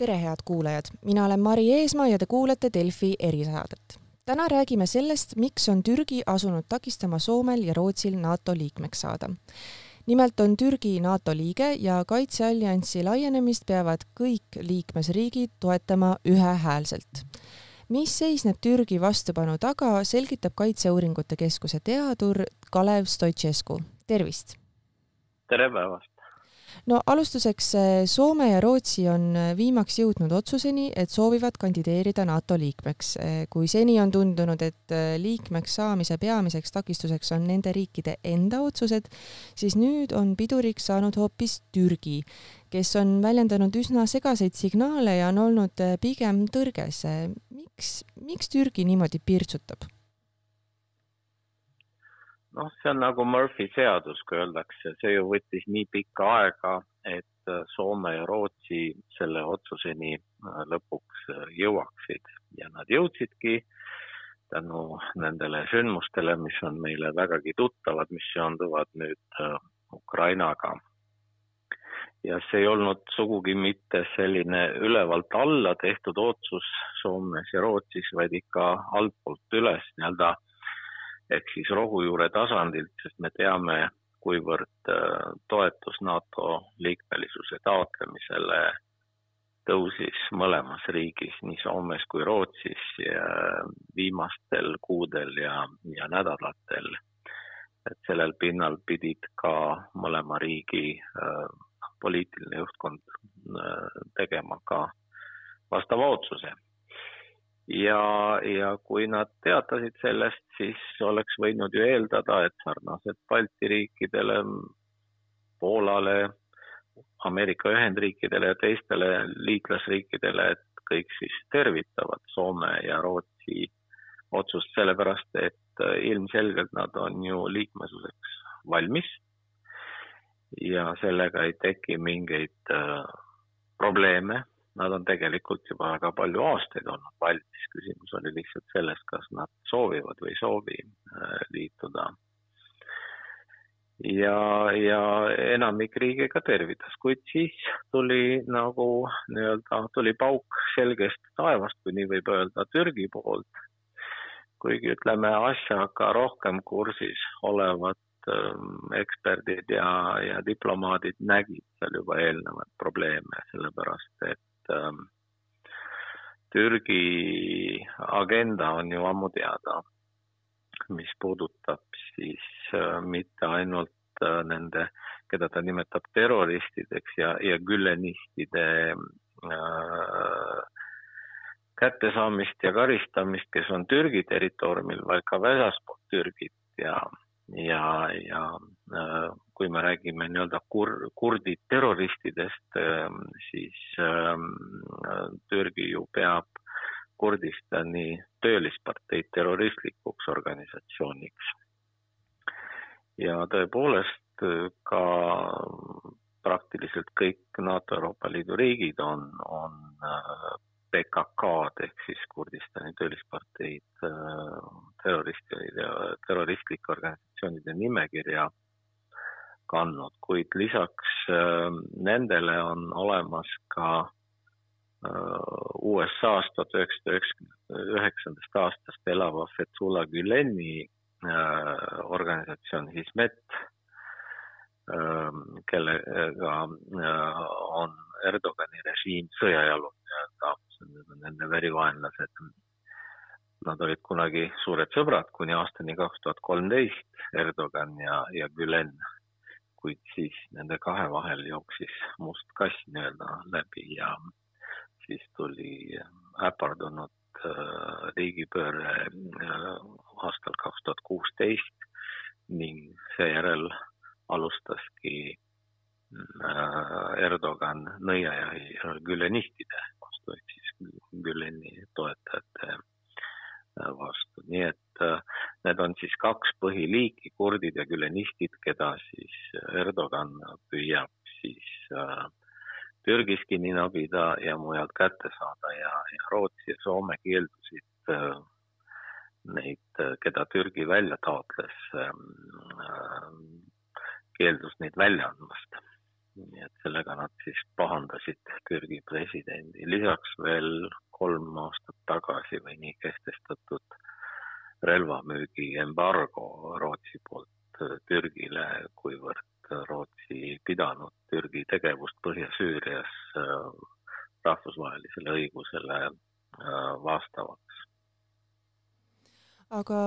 tere, head kuulajad, mina olen Mari Eesmaa ja te kuulate Delfi erisaadet. täna räägime sellest, miks on Türgi asunud takistama Soomel ja Rootsil NATO liikmeks saada. nimelt on Türgi NATO liige ja kaitsealliansi laienemist peavad kõik liikmesriigid toetama ühehäälselt mis seisneb Türgi vastupanu taga, selgitab Kaitseuuringute Keskuse teadur Kalev Stoicescu. tervist! tere päevast! No alustuseks, eh, Soome ja Rootsi on eh, viimaks jõudnud otsuseni, et soovivad kandideerida NATO liikmeks. Eh, kui seni on tundunud, et liikmeks saamise peamiseks takistuseks on nende riikide enda otsused, siis nüüd on piduriks saanud hoopis Türgi, kes on väljendanud üsna segaseid signaale ja on olnud pigem tõrges. miks, miks Türgi niimoodi pirtsutab? Noh, see on nagu Murphy seadus, kui öeldakse, see ju võttis nii pikka aega, et äh, Soome ja Rootsi selle otsuseni äh, lõpuks äh, jõuaksid ja nad jõudsidki tänu nendele sündmustele, mis on meile vägagi tuttavad, mis seonduvad nüüd Ukrainaga. ja see ei olnud sugugi mitte selline ülevalt alla tehtud otsus Soomes ja Rootsis, vaid ikka altpoolt üles nii-öelda ehk siis rohujuure tasandilt, sest me teame, kuivõrd äh, toetus NATO liikmelisuse taotlemisele tõusis mõlemas riigis, nii Soomes kui Rootsis viimastel kuudel ja, ja nädalatel. et sellel pinnal pidid ka mõlema riigi äh, poliitiline juhtkond äh, tegema ka vastava otsuse ja, ja kui nad teatasid sellest, siis oleks võinud ju eeldada, et sarnaselt Balti riikidele, Poolale, Ameerika Ühendriikidele ja teistele liitlasriikidele, et kõik siis tervitavad Soome ja Rootsi otsust, sellepärast et ilmselgelt nad on ju liikmesuseks valmis ja sellega ei teki mingeid äh, probleeme nad on tegelikult juba väga palju aastaid olnud valmis, küsimus oli lihtsalt selles, kas nad soovivad või ei soovi äh, liituda. ja, ja enamik riike ka tervitas, kuid siis tuli nagu nii-öelda, tuli pauk selgest taevast, kui nii võib öelda, Türgi poolt. kuigi ütleme, asjaga rohkem kursis olevad ähm, eksperdid ja, ja diplomaadid nägid seal juba eelnevaid probleeme, sellepärast et Ähm, Türgi agenda on ju ammu teada, mis puudutab siis äh, mitte ainult äh, nende, keda ta nimetab terroristideks ja, ja gülenistide äh, kättesaamist ja karistamist, kes on Türgi territooriumil, vaid ka väljaspool Türgit ja, ja, ja äh, kui me räägime nii-öelda kur-, kurdi terroristidest, ähm, siis ähm, Türgi ju peab Kurdistani töölisparteid terroristlikuks organisatsiooniks. ja tõepoolest ka praktiliselt kõik NATO Euroopa Liidu riigid on, on äh, PKK-d ehk siis Kurdistani töölisparteid äh, terroristi ja terroristlike organisatsioonide nimekirja kandnud, kuid lisaks ähm, nendele on olemas ka äh, USA-st tuhat üheksasada üheksakümne üheksandast aastast elava Fethullah Güleni äh, organisatsioon Hizmet, kellega äh, on Erdogani režiim sõjajalul nii-öelda, need on nende verivaenlased. Nad olid kunagi suured sõbrad kuni aastani kaks tuhat kolmteist, Erdogan ja, ja Gülen kuid siis nende kahe vahel jooksis must kass nii-öelda läbi ja siis tuli äpardunud äh, riigipööre äh, aastal kaks tuhat kuusteist ning seejärel alustaski äh, Erdogan nõiajahi gülenistide Güleni toetajate vastu, nii et äh, need on siis kaks põhiliiki, kurdid ja gülenistid, keda siis Erdogan püüab siis äh, Türgis kinni nabida ja mujalt kätte saada ja, ja Rootsi ja Soome keeldusid äh, neid, keda Türgi välja taotles, keeldus neid välja andmast. Nii et sellega nad siis pahandasid Türgi presidendi, lisaks veel kolm aastat tagasi või nii kehtestatud relvamüügi embargo Rootsi poolt Türgile, kuivõrd Rootsi pidanud Türgi tegevust Põhja-Süürias rahvusvahelisele õigusele vastavaks. aga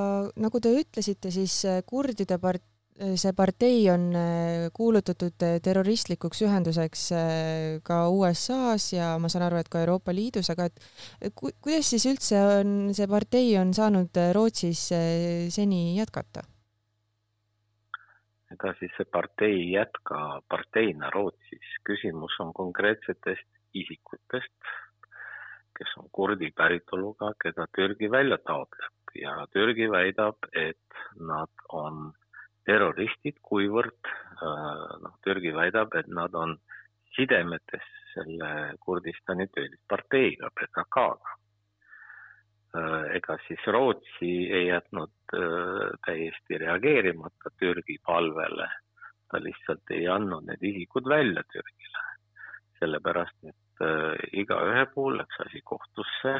nagu te ütlesite, siis kurdide part-, see partei on äh, kuulutatud äh, terroristlikuks ühenduseks äh, ka USA-s ja ma saan aru, et ka Euroopa Liidus, aga et ku, kuidas siis üldse on see partei on saanud Rootsis seni jätkata? ega siis see partei ei jätka parteina Rootsis, küsimus on konkreetsetest isikutest, kes on kurdi päritoluga, keda Türgi välja taotleb ja Türgi väidab, et nad on terroristid, kuivõrd äh, noh, Türgi väidab, et nad on sidemetes selle Kurdistani töölisparteiga, PKK-ga. Äh, ega siis Rootsi ei jätnud äh, täiesti reageerimata Türgi palvele, ta lihtsalt ei andnud need isikud välja Türgile, sellepärast et igaühe puhul läks asi kohtusse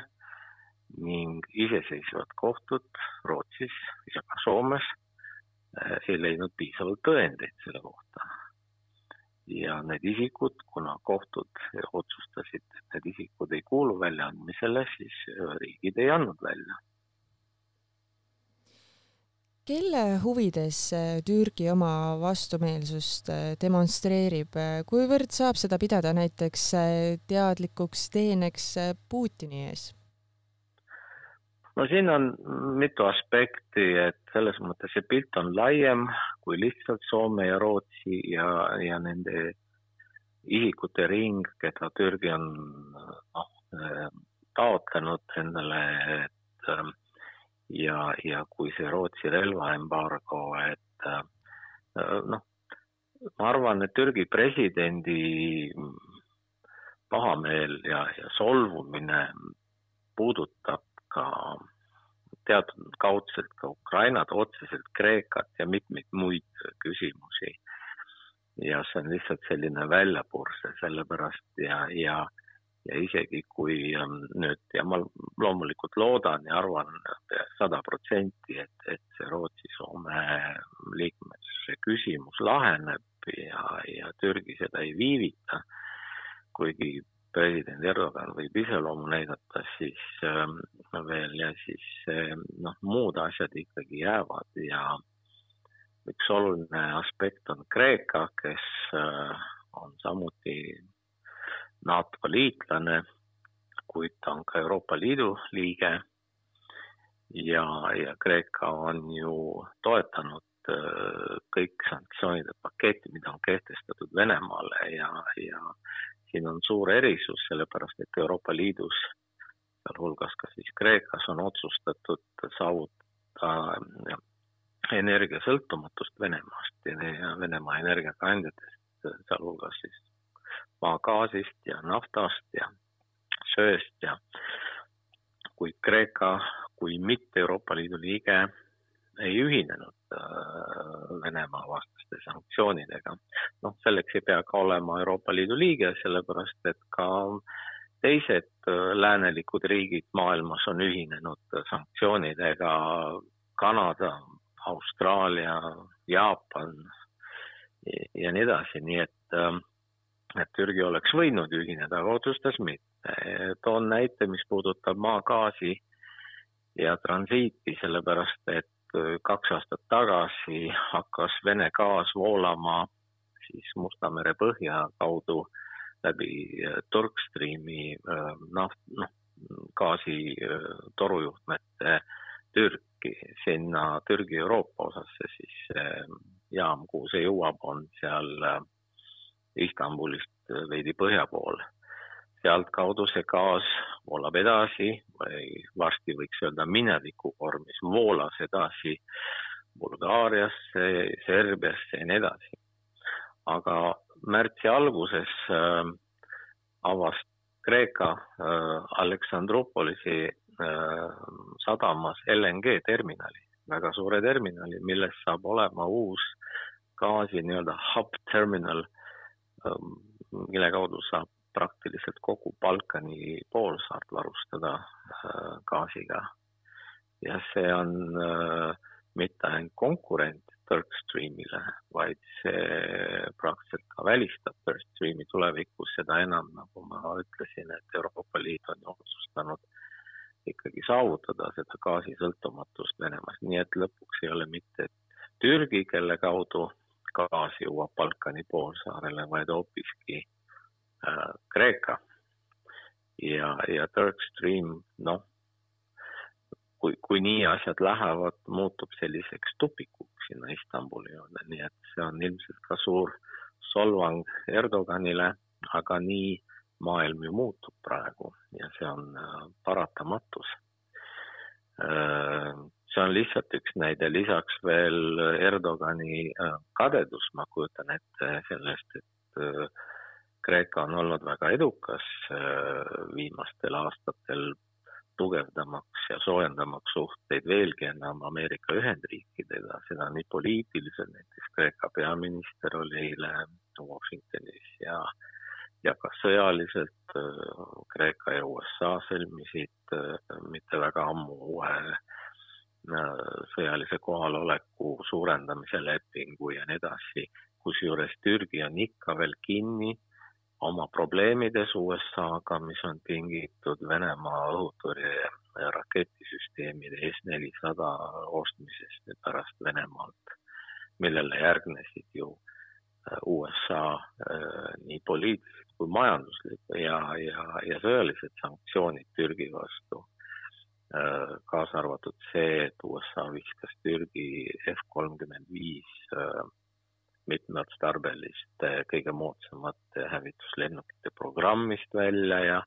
ning iseseisvad kohtud Rootsis ja ka Soomes ei leidnud piisavalt tõendeid selle kohta. ja need isikud, kuna kohtud otsustasid, et need isikud ei kuulu väljaandmisele, siis äh, riigid ei andnud välja. kelle huvides äh, Türgi oma vastumeelsust demonstreerib, kuivõrd saab seda pidada näiteks teadlikuks teeneks Putini ees? No siin on mitu aspekti, et selles mõttes see pilt on laiem kui lihtsalt Soome ja Rootsi ja, ja nende isikute ring, keda Türgi on noh, taotlenud endale, et ja, ja kui see Rootsi relvaembargo, et noh, ma arvan, et Türgi presidendi pahameel ja, ja solvumine puudutab ka teatud kaudselt ka Ukrainat, otseselt Kreekat ja mitmeid muid küsimusi. ja see on lihtsalt selline väljapurse, sellepärast ja, ja, ja isegi kui ähm, nüüd ja ma loomulikult loodan ja arvan sada protsenti, et, et see Rootsi-Soome liikmesuse küsimus laheneb ja, ja Türgi seda ei viivita, kuigi president Erdogan võib iseloomu näidata, siis äh, veel ja siis äh, noh, muud asjad ikkagi jäävad ja üks oluline aspekt on Kreeka, kes äh, on samuti NATO liitlane, kuid ta on ka Euroopa Liidu liige. Ja, ja Kreeka on ju toetanud äh, kõik sanktsioonide paketti, mida on kehtestatud Venemaale ja, ja siin on suur erisus, sellepärast et Euroopa Liidus, sealhulgas ka siis Kreekas, on otsustatud saavutada energiasõltumatust Venemaast ja Venemaa energiakandjatest, sealhulgas siis maagaasist ja naftast ja söest ja kuid Kreeka kui mitte Euroopa Liidu liige ei ühinenud äh, Venemaa vastaste sanktsioonidega. noh, selleks ei pea ka olema Euroopa Liidu liige, sellepärast et ka teised äh, läänelikud riigid maailmas on ühinenud sanktsioonidega, Kanada, Austraalia, Jaapan ja nii edasi, nii et, äh, et Türgi oleks võinud ühineda, aga otsustas mitte. toon näite, mis puudutab maagaasi ja transiiti, sellepärast et kaks aastat tagasi hakkas Vene gaas voolama siis Musta mere põhja kaudu läbi äh, Turkstreami äh, naft-, noh, gaasi torujuhtmete Türki, sinna Türgi Euroopa osasse siis jaam, kuhu see jõuab, on seal Istanbulist veidi põhja pool sealtkaudu see gaas voolab edasi või varsti võiks öelda mineviku vormis, voolas edasi Bulgaariasse, Serbiasse ja nii edasi. aga märtsi alguses äh, avas Kreeka äh, Aleksandropolisi äh, sadamas LNG terminali, väga suure terminali, millest saab olema uus gaasi nii-öelda hub terminal mille kaudu saab praktiliselt kogu Balkani poolsaart varustada gaasiga. ja see on mitte ainult konkurent Turkstreamile, vaid see praktiliselt ka välistab Turkstreami tulevikus, seda enam, nagu ma ütlesin, et Euroopa Liit on otsustanud ikkagi saavutada seda gaasisõltumatust Venemaast, nii et lõpuks ei ole mitte Türgi, kelle kaudu gaas jõuab Balkani poolsaarele, vaid hoopiski äh, Kreeka. ja, ja Turkstream, noh, kui, kui nii asjad lähevad, muutub selliseks tupikuks sinna Istanbuli juurde, nii et see on ilmselt ka suur solvang Erdoganile, aga nii maailm ju muutub praegu ja see on äh, paratamatus. Äh, see on lihtsalt üks näide, lisaks veel Erdogani äh, kadedus, ma kujutan ette sellest, et Kreeka on olnud väga edukas viimastel aastatel tugevdamaks ja soojendamaks suhteid veelgi enam Ameerika Ühendriikidega, seda nii poliitiliselt, näiteks Kreeka peaminister oli eile Washingtonis ja, ja ka sõjaliselt äh, Kreeka ja USA sõlmisid äh, mitte väga ammu uue äh, sõjalise kohaloleku suurendamise lepingu ja nii edasi, kusjuures Türgi on ikka veel kinni oma probleemides USA-ga, mis on tingitud Venemaa õhutõrje raketisüsteemide S-400 ostmisest pärast Venemaalt, millele järgnesid ju äh, USA äh, nii poliitilised kui majanduslikud ja, ja, ja sõjalised sanktsioonid Türgi vastu. Äh, kaasa arvatud see, et USA viskas Türgi F kolmkümmend viis mitmeotstarbeliste kõige moodsamate hävituslennukite programmist välja ja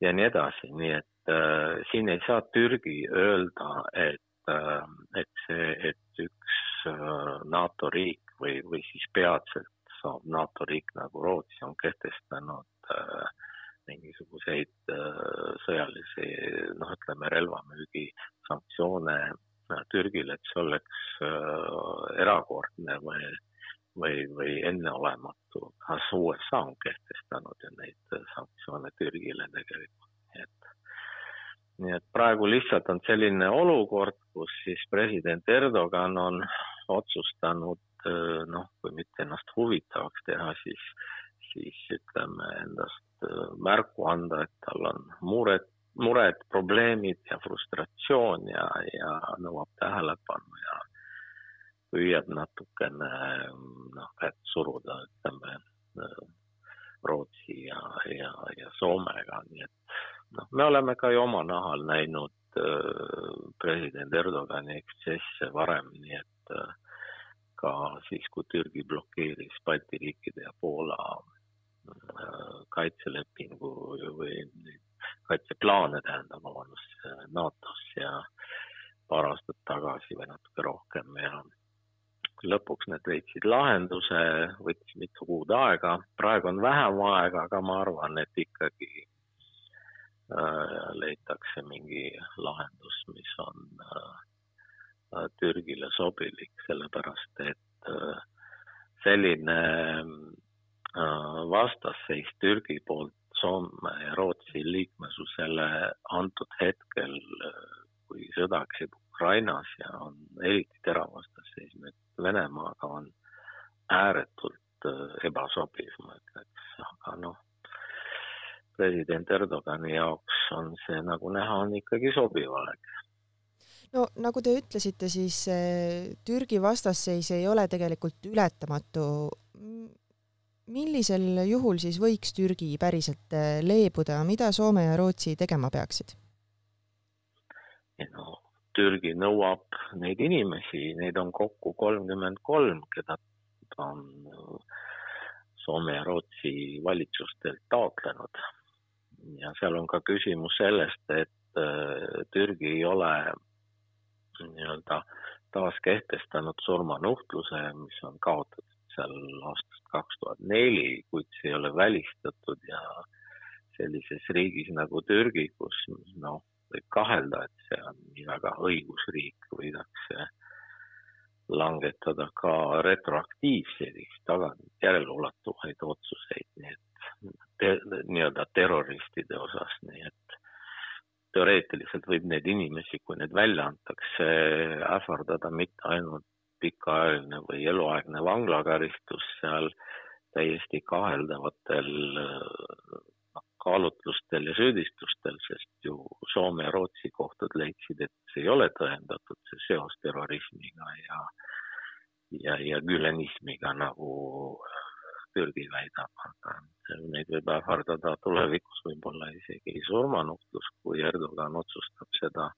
ja nii edasi, nii et äh, siin ei saa Türgi öelda, et äh,, et see, et üks äh, NATO riik või, või siis peatselt saab NATO riik nagu Rootsi on kehtestanud äh, mingisuguseid äh, sõjalisi, noh, ütleme relvamüügi sanktsioone äh, Türgile, et see oleks äh, erakordne või või, või enneolematu, kas USA on kehtestanud ju neid sanktsioone Türgile tegelikult, nii et nii et praegu lihtsalt on selline olukord, kus siis president Erdogan on otsustanud noh, kui mitte ennast huvitavaks teha, siis, siis ütleme endast märku anda, et tal on mured, mured, probleemid ja frustratsioon ja, ja nõuab tähelepanu ja püüab natukene noh, kätt suruda, ütleme Rootsi ja, ja, ja Soomega, nii et noh, me oleme ka ju oma nahal näinud äh, president Erdogani ekstsesse varem, nii et äh, ka siis, kui Türgi blokeeris Balti riikide ja Poola äh, kaitselepingu või kaitseplaane, tähendab, vabandust, NATO-s ja paar aastat tagasi või natuke rohkem ja lõpuks need leidsid lahenduse, võttis mitu kuud aega, praegu on vähem aega, aga ma arvan, et ikkagi äh, leitakse mingi lahendus, mis on äh, Türgile sobilik, sellepärast et äh, selline äh, vastasseis Türgi poolt Soome ja Rootsi liikmesusele antud hetkel, äh, kui sõda käib Ukrainas ja on eriti terav vastasseis nüüd Venemaaga on ääretult äh, ebasobiv, ma ütleks, aga noh, president Erdogani jaoks on see, nagu näha, on ikkagi sobiv aeg no nagu te ütlesite, siis äh, Türgi vastasseis ei ole tegelikult ületamatu. millisel juhul siis võiks Türgi päriselt äh, leebuda, mida Soome ja Rootsi tegema peaksid? no Türgi nõuab neid inimesi, neid on kokku kolmkümmend kolm, keda ta on Soome ja Rootsi valitsustelt taotlenud. Ja seal on ka küsimus sellest, et äh, Türgi ei ole nii-öelda taaskehtestanud surmanuhtluse, mis on kaotatud seal aastast kaks tuhat neli, kuid see ei ole välistatud ja sellises riigis nagu Türgi, kus noh, võib kahelda, et see on nii väga õigusriik, võidakse langetada ka retroaktiivseid, taga, järeleulatuvaid otsuseid, nii et te, nii-öelda terroristide osas, nii et teoreetiliselt võib neid inimesi, kui need välja antakse, ähvardada mitte ainult pikaajaline või eluaegne vanglakaristus seal täiesti kaheldavatel noh, kaalutlustel ja süüdistustel, sest ju Soome ja Rootsi kohtud leidsid, et see ei ole tõendatud, see seos terrorismiga ja ja, ja gülenismiga, nagu Türgi väidab, aga neid võib ähvardada tulevikus võib-olla isegi surmanuhtlus, kui Erdogan otsustab seda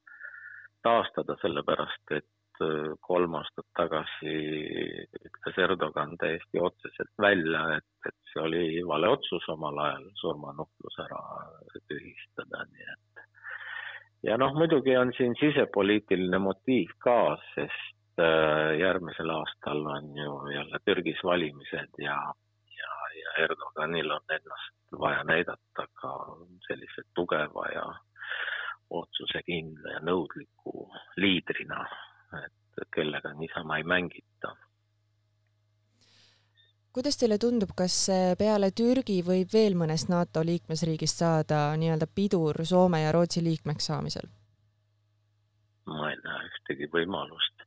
taastada, sellepärast et Äh, kolm aastat tagasi ütles Erdogan täiesti otseselt välja, et, et see oli vale otsus omal ajal surmanuhtlus ära tühistada, nii et. ja noh, muidugi on siin sisepoliitiline motiiv ka, sest äh, järgmisel aastal on ju jälle Türgis valimised ja Erdoganil on ennast vaja näidata ka sellise tugeva ja otsusekindla ja nõudliku liidrina et kellega niisama ei mängita. kuidas teile tundub, kas peale Türgi võib veel mõnest NATO liikmesriigist saada nii-öelda pidur Soome ja Rootsi liikmeks saamisel? ma ei näe ühtegi võimalust.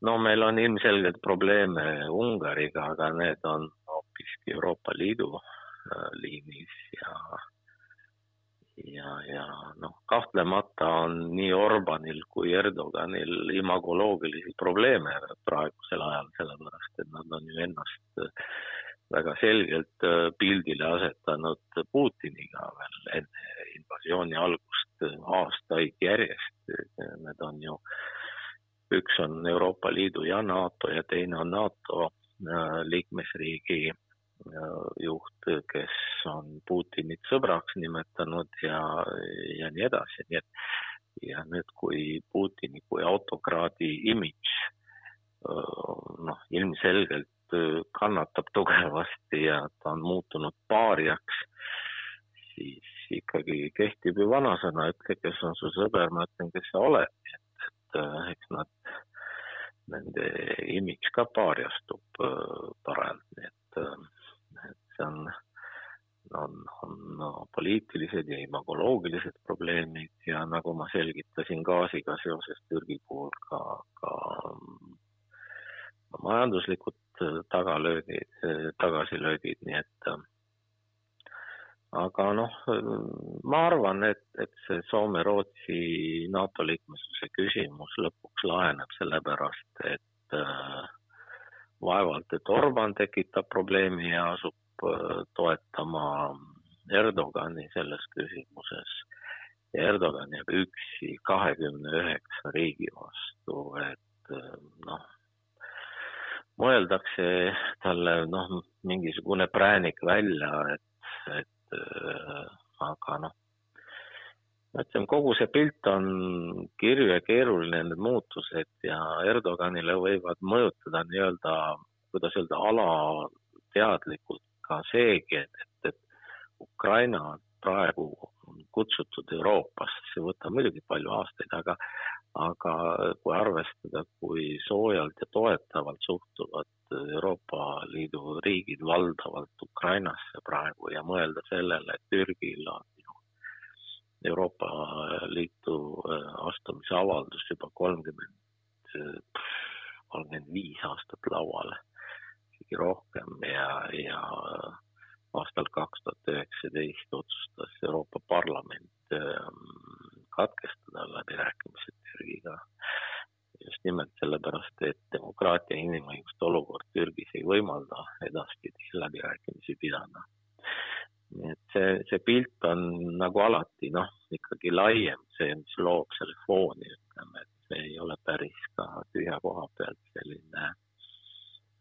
no meil on ilmselgelt probleeme Ungariga, aga need on hoopiski Euroopa Liidu äh, liinis ja ja, ja noh, kahtlemata on nii Orbanil kui Erdoganil imagoloogilisi probleeme praegusel ajal, sellepärast et nad on ju ennast väga selgelt äh, pildile asetanud Putiniga veel enne invasiooni algust aastaid järjest. Need on ju, üks on Euroopa Liidu ja NATO ja teine on NATO äh, liikmesriigi juht, kes on Putinit sõbraks nimetanud ja, ja nii edasi, nii et ja nüüd, kui Putini kui autokraadi imidž noh, ilmselgelt kannatab tugevasti ja ta on muutunud paariaks, siis ikkagi kehtib ju vanasõna, ütle, kes on su sõber, ma ütlen, kes sa oled, et, et eks nad, nende imidž ka paariastub parajalt, nii et see on, on, poliitilised ja imagoloogilised probleemid. Ja nagu ma selgitasin gaasiga seoses Türgi puhul ka, ka majanduslikud tagalöögid, tagasilöögid, nii et aga noh, ma arvan, et, et see Soome-Rootsi NATO liikmesuse küsimus lõpuks laheneb sellepärast, et äh, vaevalt, et Orban tekitab probleemi ja asub Äh, toetama Erdogani selles küsimuses. Ja Erdogan jääb üksi kahekümne üheksa riigi vastu, et äh, noh, mõeldakse talle noh, mingisugune präänik välja, et, et äh, aga noh, ma ütlen, kogu see pilt on kirju ja keeruline, need muutused ja Erdoganile võivad mõjutada nii-öelda, kuidas öelda, alateadlikult ka seegi, et, et, Ukraina on praegu kutsutud Euroopasse, see võtab muidugi palju aastaid, aga, aga kui arvestada, kui soojalt ja toetavalt suhtuvad Euroopa Liidu riigid valdavalt Ukrainasse praegu ja mõelda sellele, et Türgil on ju Euroopa Liitu äh, astumise avaldus juba kolmkümmend, kolmkümmend viis aastat laual isegi rohkem ja, ja aastal kaks tuhat üheksateist otsustas Euroopa Parlament ähm, katkestada läbirääkimised Türgiga. just nimelt sellepärast, et demokraatia ja inimõiguste olukord Türgis ei võimalda edaspidi läbirääkimisi pidada. nii et see, see pilt on nagu alati noh, ikkagi laiem, see, mis loob selle fooni, ütleme, et see ei ole päris ka tühja koha pealt selline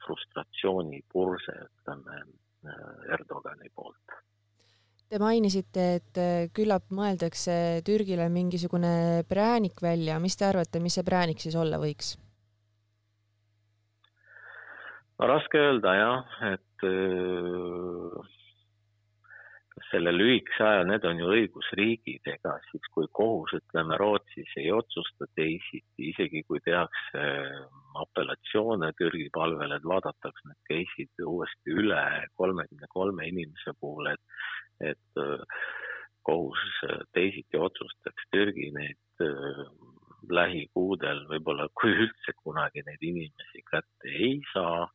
frustratsioonipurse, ütleme, äh, Erdogani poolt. Te mainisite, et äh, küllap mõeldakse Türgile mingisugune präänik välja, mis te arvate, mis see präänik siis olla võiks? no raske öelda jah, et äh, selle lühikese aja, need on ju õigusriigid, ega siis kui kohus, ütleme Rootsis ei otsusta teisiti, isegi kui tehakse apellatsioone Türgi palvel, et vaadataks need case'id uuesti üle kolmekümne kolme inimese puhul, et, et äh, kohus teisiti otsustaks Türgi neid äh, lähikuudel, võib-olla kui üldse kunagi neid inimesi kätte ei saa,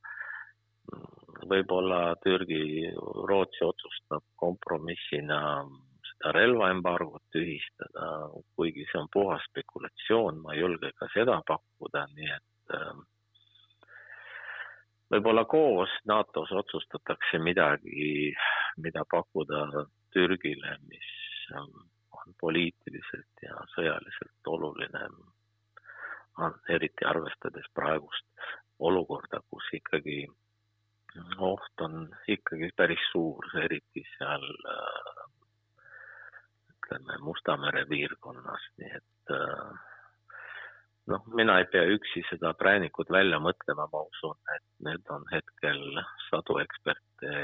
võib-olla Türgi, Rootsi otsustab kompromissina seda relvaembargot tühistada, kuigi see on puhas spekulatsioon, ma ei julge ka seda pakkuda, nii et äh, võib-olla koos NATO-s otsustatakse midagi, mida pakkuda Türgile, mis on poliitiliselt ja sõjaliselt oluline, eriti arvestades praegust olukorda, kus ikkagi oht on ikkagi päris suur, eriti seal äh, ütleme Musta mere piirkonnas, nii et äh, noh, mina ei pea üksi seda präänikut välja mõtlema, ma usun, et need on hetkel sadu eksperte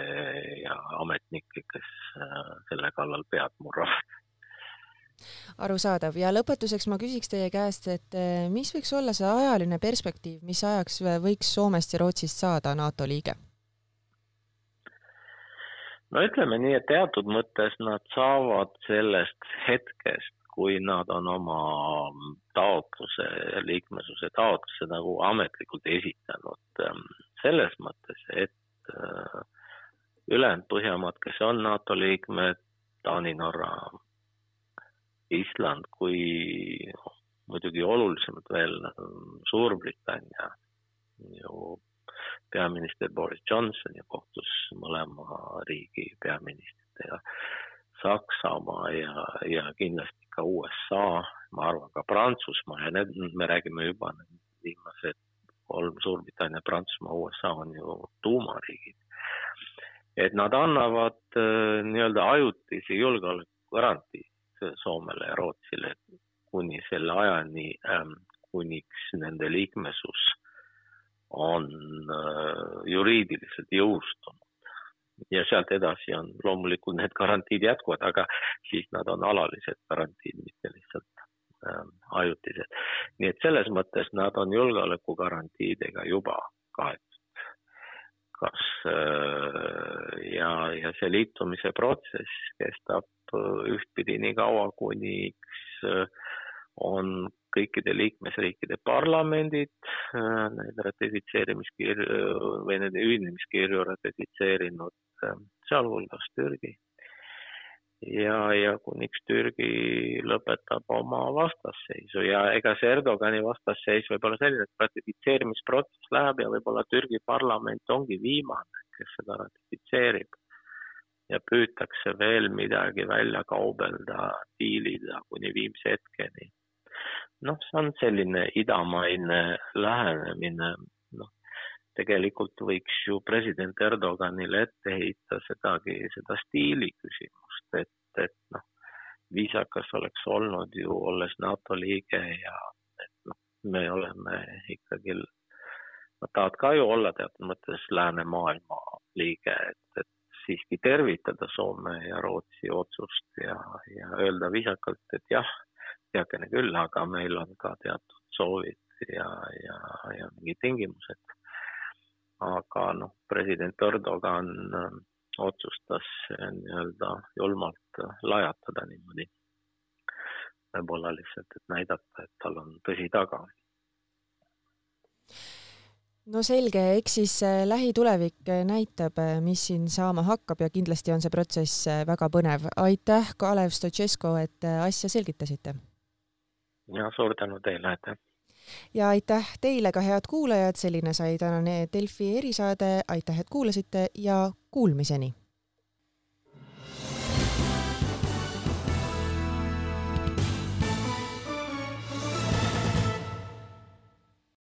ja ametnikke, kes äh, selle kallal pead murravad arusaadav ja lõpetuseks ma küsiks teie käest, et mis võiks olla see ajaline perspektiiv, mis ajaks võiks Soomest ja Rootsist saada NATO liige? No ütleme nii, et teatud mõttes nad saavad sellest hetkest, kui nad on oma taotluse, liikmesuse taotluse nagu ametlikult esitanud. Ähm, selles mõttes, et äh, ülejäänud Põhjamaad, kes on NATO liikmed, Taani, Norra, Island, kui muidugi olulisemalt veel Suurbritannia ju peaminister Boris Johnson ja kohtus mõlema riigi peaministritega, Saksamaa ja, ja kindlasti ka USA, ma arvan ka Prantsusmaa ja need, me räägime juba viimased kolm, Suurbritannia, Prantsusmaa, USA on ju tuumariigid. et nad annavad äh, nii-öelda ajutisi julgeolekugarantiid Soomele ja Rootsile kuni selle ajani ähm,, kuniks nende liikmesus on äh, juriidiliselt jõustunud. ja sealt edasi on loomulikult need garantiid jätkuvad, aga siis nad on alalised garantiid, mitte lihtsalt äh, ajutised. nii et selles mõttes nad on julgeolekugarantiidega juba kaetud. kas äh, ja, ja see liitumise protsess kestab äh, ühtpidi nii kaua, kuniks äh, on kõikide liikmesriikide parlamendid äh, neid ratifitseerimiskirju või nende ühinemiskirju ratifitseerinud, äh, sealhulgas Türgi. ja, ja kuniks Türgi lõpetab oma vastasseisu. Ja ega see Erdogani vastasseis võib olla selline, et ratifitseerimisprotsess läheb ja võib-olla Türgi parlament ongi viimane, kes seda ratifitseerib. Ja püütakse veel midagi välja kaubelda, diilida kuni viimse hetkeni noh, see on selline idamaine lähenemine, noh, tegelikult võiks ju president Erdoganile ette heita sedagi, seda stiili küsimust, et, et noh, viisakas oleks olnud ju, olles NATO liige ja et noh, me oleme ikkagi, nad tahavad ka ju olla teatud mõttes läänemaailma liige, et, et siiski tervitada Soome ja Rootsi otsust ja, ja öelda viisakalt, et jah heakene küll, aga meil on ka teatud soovid ja, ja, ja mingid tingimused. aga noh, president Erdogan äh, otsustas äh, nii-öelda julmalt äh, lajatada niimoodi. võib-olla lihtsalt, et näidata, et tal on tõsi taga no selge, eks siis lähitulevik näitab, mis siin saama hakkab ja kindlasti on see protsess väga põnev. aitäh, Kalev Stoicescu, et asja selgitasite ja suur tänu teile, aitäh! ja aitäh teile ka, head kuulajad, selline sai tänane Delfi erisaade, aitäh, et kuulasite ja kuulmiseni!